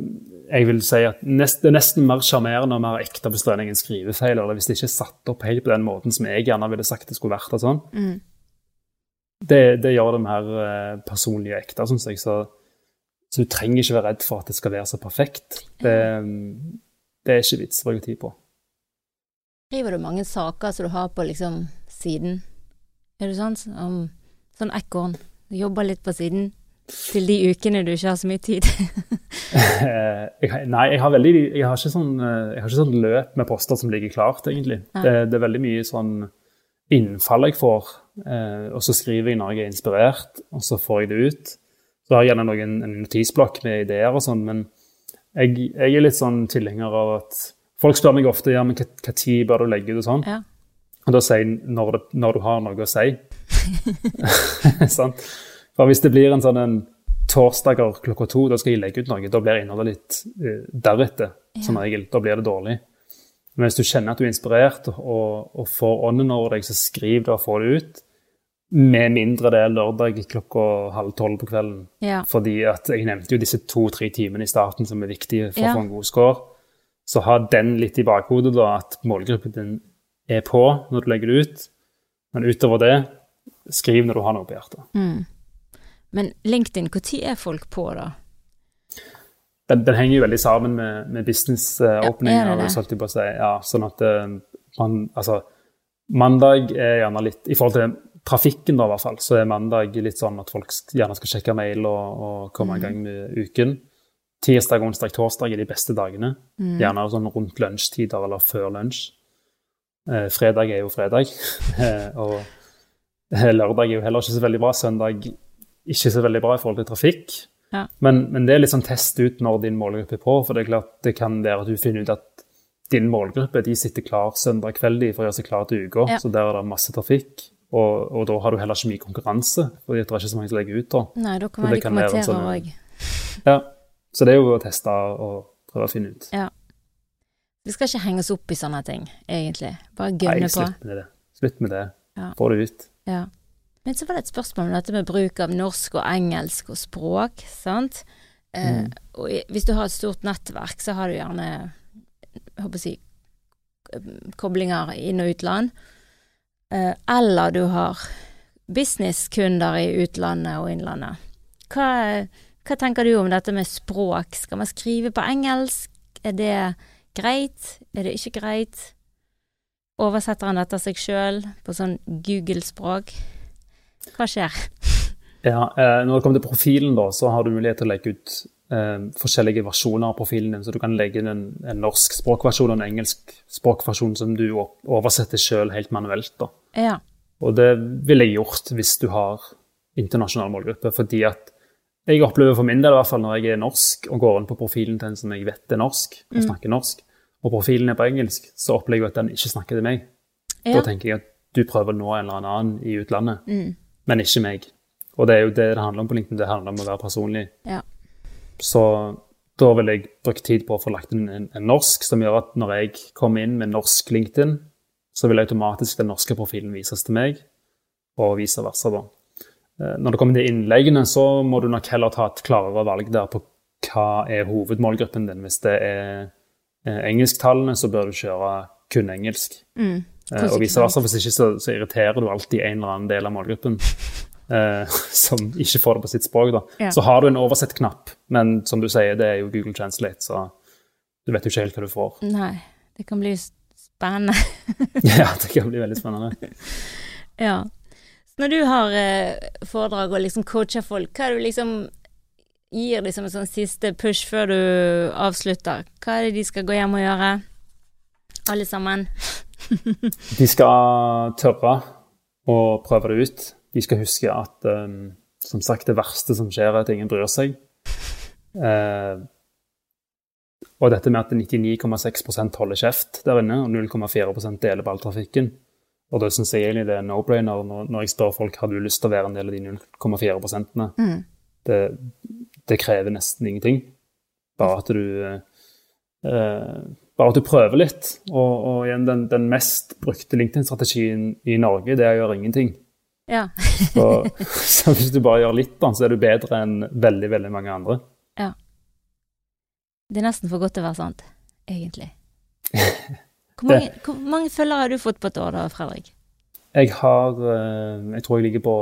jeg vil si at nest, Det er nesten mer sjarmerende og mer ekte hvis det er en skrivefeil, eller hvis det ikke er satt opp helt på den måten som jeg gjerne ville sagt det skulle vært. og sånn. Mm. Det, det gjør det mer eh, personlig og ekte, syns jeg. Så, så du trenger ikke være redd for at det skal være så perfekt. Det, det er ikke vits å bruke tid på. Skriver du mange saker som du har på liksom siden? Er det sånn? Om, sånn ekorn. Du jobber litt på siden til de ukene du ikke har så mye tid. Jeg, nei, jeg har, veldig, jeg, har sånn, eh, jeg har ikke sånn løp med poster som ligger klart, egentlig. Det, det er veldig mye sånn innfall jeg får. eh, og så skriver jeg når jeg er inspirert, og så får jeg det ut. Så har jeg gjerne noen, en notisblokk med ideer og sånn, men jeg, jeg, er litt sånn tilhenger av at Folk spør meg ofte ja, men hva tid bør du legge ut og sånn. Ja. Og da sier jeg når, det, når du har noe å si. Sant? For hvis det blir en sånn en torsdager klokka to, da skal jeg legge ut noe. Da blir innholdet litt uh, deretter, som regel. Da blir det dårlig. Men hvis du kjenner at du er inspirert og, og får ånden over deg, så skriv det og få det ut. Med mindre det er lørdag klokka halv tolv på kvelden. Ja. Fordi at jeg nevnte jo disse to-tre timene i starten som er viktige for Ja. å få en god score. Så ha den litt i bakhodet, da, at målgruppen din er på når du legger det ut. Men utover det, skriv når du har noe på hjertet. Mm. Men LinkedIn, når er folk på, da? Den, den henger jo veldig sammen med, med er det business-åpninger. det? Ja, på å si. ja, sånn at eh, man, altså, mandag er gjerne litt I forhold til trafikken, da, i hvert fall, så er mandag litt sånn at folk gjerne skal sjekke mail og, og komme i gang med uken. Tirsdag, onsdag, torsdag er de beste dagene. Gjerne sånn rundt lunsjtider eller før lunsj. Eh, fredag er jo fredag. Eh, og lørdag er jo heller ikke så veldig bra. Søndag ikke så veldig bra i forhold til trafikk. Ja. Men, men det er litt sånn test ut når din målgruppe er på, for det er klart det kan være at du finner ut at din målgruppe de sitter klar søndag kveld de, for å gjøre seg klar til uka, Ja. så der er det masse trafikk. Og, og da har du heller ikke mye konkurranse, fordi det er ikke så mange som legger ut da. Nei, da kan Så det kan være en kommentere sånn- òg. Ja, så det er jo å teste og prøve å finne ut. Ja. Vi skal ikke henge oss opp i sånne ting, egentlig. Bare Nei, gønne på. slutt med det. Slutt med det. Ja. Få det ut. Ja. Men så var det et spørsmål om dette med bruk av norsk og engelsk og språk, sant. Eh, Mm. og hvis du har et stort nettverk, så har du gjerne, jeg håper å si, koblinger inn- og utland. Eh, eller du har businesskunder i utlandet og innlandet. Hva, hva tenker du om dette med språk? Skal man skrive på engelsk? Er det greit? Er det ikke greit? Oversetter han dette seg sjøl på sånn Google-språk? Hva skjer? Ja, eh, når det kommer til profilen, da, så har du mulighet til å legge ut eh, forskjellige versjoner av profilen din. Så du kan legge inn en, en norsk språkversjon og en engelsk språkversjon som du oversetter sjøl helt manuelt. da. Ja. Og det ville jeg gjort hvis du har internasjonal målgruppe. Fordi at jeg opplever for min del, i hvert fall når jeg er norsk og går inn på profilen til en som jeg vet er norsk, og snakker norsk, og profilen er på engelsk, så opplever jeg at den ikke snakker til meg. ja. Da tenker jeg at du prøver å nå en eller annen i utlandet, Mm. Men ikke meg. Og det er jo det det handler om på LinkedIn, det handler om å være personlig. Ja. Så da vil jeg bruke tid på å få lagt inn en, en norsk, som gjør at når jeg kommer inn med norsk LinkedIn, så vil automatisk den norske profilen vises til meg, og vice versa da. Eh, Når det kommer til innleggene, så må du nok heller ta et klarere valg der på hva er hovedmålgruppen din. Hvis det er eh, engelsktallene, så bør du kjøre kun engelsk. Mm. Eh, Og vice versa. Hvis ikke så, så irriterer du alltid en eller annen del av målgruppen eh, som ikke får det på sitt språk. da. Ja. Så har du en oversett-knapp, men som du sier, det er jo Google Translate, så du vet jo ikke helt hva du får. Nei, det kan bli spennende. ja, det kan bli veldig spennende. Ja. Så når du har eh, foredrag og liksom coacher folk, hva er det du liksom gir de som en sånn siste push før du avslutter? Hva er det de skal gå hjem og gjøre? Alle sammen? De skal tørre å prøve det ut. De skal huske at um, som sagt, det verste som skjer, er at ingen bryr seg. Uh, og dette med at 99,6% holder kjeft der inne, og 0,4 deler på all trafikken. Og da syns jeg egentlig det er no-brainer når, når jeg spør folk har du lyst til å være en del av de 0,4 prosentene. Mm. Det, det krever nesten ingenting. Bare at du eh, bare at du prøver litt. Og, og igjen, den, den mest brukte LinkedIn-strategien i Norge, det er å gjøre ingenting. Ja. Så, så hvis du bare gjør litt, da, så er du bedre enn veldig, veldig mange andre. Ja. Det er nesten for godt til å være sant, egentlig. Hvor mange, hvor mange følgere har du fått på et år da, Fredrik? Jeg har eh, Jeg tror jeg ligger på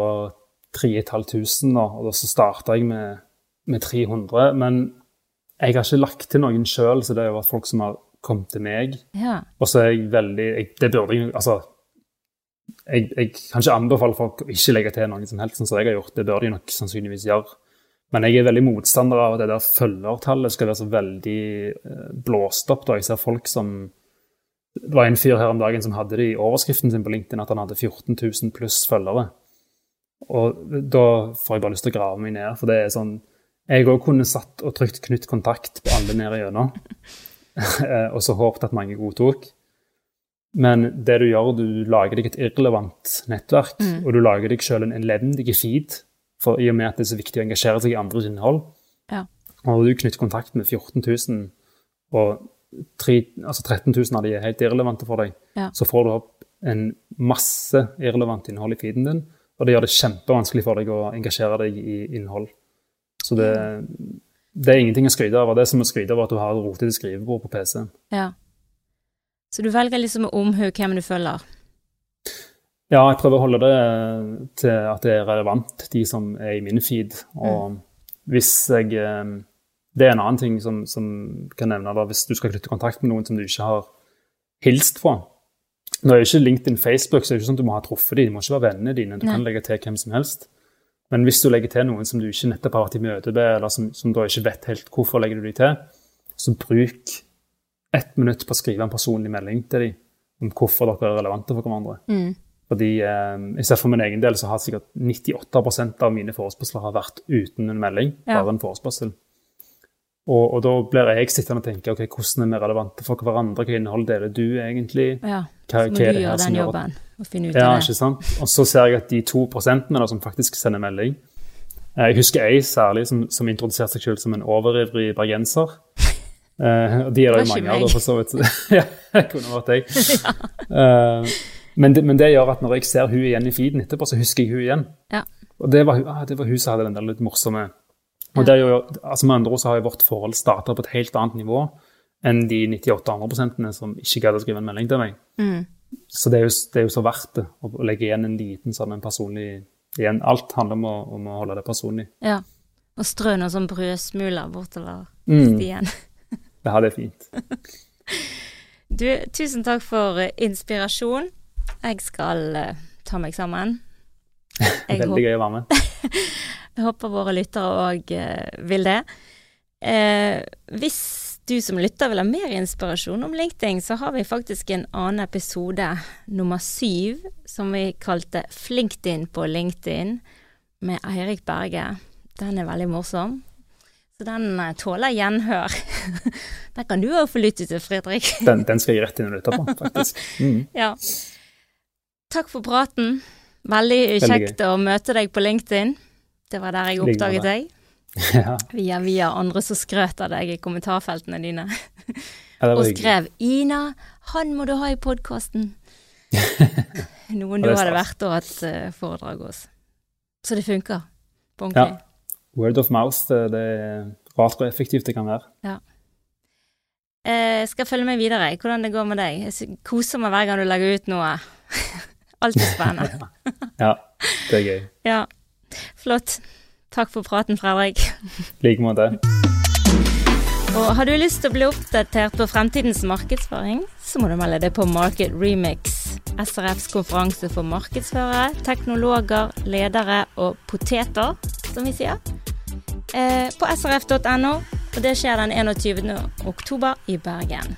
3500 nå, og da så starta jeg med, med 300. Men jeg har ikke lagt til noen sjøl, så det har vært folk som har kommet til meg. Ja. Og så er jeg veldig jeg, Det burde jeg Altså, jeg, jeg kan ikke anbefale folk å ikke legge til noen som helst, sånn som jeg har gjort. Det bør de nok sannsynligvis gjøre. Men jeg er veldig motstander av at det der følgertallet skal være så veldig eh, blåst opp. da. Jeg ser folk som Det var en fyr her om dagen som hadde det i overskriften sin på LinkedIn at han hadde 14 000 pluss følgere. Og da får jeg bare lyst til å grave meg ned, for det er sånn Jeg òg kunne satt og trykt 'knytt kontakt' på alle ned igjennom, og så håpet at mange godtok. Men det du gjør, du lager deg et irrelevant nettverk, mm. og du lager deg selv en elendig feed, for i og med at det er så viktig å engasjere seg i andres innhold. Ja. Og du knytter kontakt med 14 000, og 3, altså 13 000 av de er helt irrelevante for deg, ja. så får du opp en masse irrelevant innhold i feeden din, og det gjør det kjempevanskelig for deg å engasjere deg i innhold. Så det, det er ingenting å skryte av. Det er som å skryte av at du har et rotete skrivebord på PC-en. Ja. Så du velger liksom å omhu hvem du følger? Ja, jeg prøver å holde det til at det er relevant, de som er i min feed. Og mm. hvis jeg eh, Det er en annen ting som, som kan nevne da, hvis du skal knytte kontakt med noen som du ikke har hilst på. Nå er jo ikke LinkedIn Facebook, så det er ikke sånn at du må ha truffet dem. De må ikke være vennene dine. Du Nei. kan legge til hvem som helst. Men hvis du legger til noen som du ikke nettopp har vært i møte med, eller som, som da ikke vet helt hvorfor legger du dem til, så bruk ett minutt på å skrive en personlig melding til dem om hvorfor dere er relevante for hverandre. Mm. Fordi eh, jeg ser For min egen del så har sikkert 98% av mine forespørsler har vært uten en melding, ja. bare en forespørsel. Og, og, da blir jeg sittende og tenke ok, hvordan er vi relevante for hverandre, hva innhold deler du egentlig? Ja, hva, hva du gjøre den jobben og finne ut ja, av det. Ikke sant? Og så ser jeg at de to prosentene som faktisk sender melding eh, Jeg husker ei særlig som, som introduserte seg selv som en overivrig bergenser. Uh, de er det jo mange av, for så vidt. ja, det kunne vært jeg. ja. uh, men, det, men, det, gjør at når jeg ser hun igjen i feeden etterpå, så husker jeg hun igjen. Ja. Og det var, ah, det var, hun som hadde den der litt morsomme Og jo, altså Med andre ord så har jo vårt forhold starta på et helt annet nivå enn de 98 andre prosentene som ikke gadd å skrive en melding til meg. Mm. Så det er, jo, det er, jo, så verdt det å legge igjen en liten sånn en personlig igjen. Alt handler om å, om å holde det personlig. Ja. Og strø noen sånn brødsmuler bortover mm. stien. Det er fint. du, tusen takk for eh, inspirasjon. Jeg skal uh, ta meg sammen. Veldig gøy å være med. jeg håper våre lyttere òg uh, eh, vil det. Uh, hvis du som lytter vil ha mer inspirasjon om LinkedIn, så har vi faktisk en annen episode, nummer syv, som vi kalte Flinkdin på LinkedIn, med Eirik Berge. Den er veldig morsom. Så den uh, tåler gjenhør. den kan du òg få lytte til, Fredrik. den, den, skal jeg rett inn og lytte på, faktisk. Mm. ja. Takk for praten. Veldig kjekt Veldig å møte deg på LinkedIn. Det var der jeg oppdaget deg. ja. Via, via andre som skrøt av deg i kommentarfeltene dine. ja, og skrev 'Ina, han må du ha i podkasten'. Noen du hadde vært og hatt foredrag hos. Så det funker på ordentlig. Ja word of mouth det er rart hvor effektivt det kan være. Ja. Jeg eh, skal følge med videre hvordan det går med deg. Jeg koser meg hver gang du legger ut noe. Alltid spennende. ja, det er gøy. Ja, Flott. Takk for praten, Fredrik. I like måte. Og har du lyst til å bli oppdatert på fremtidens markedsføring, så må du melde deg på Market Remix. SRFs konferanse for markedsførere, teknologer, ledere og poteter, som vi sier. Eh, på srf.no, og det skjer den 21. oktober i Bergen.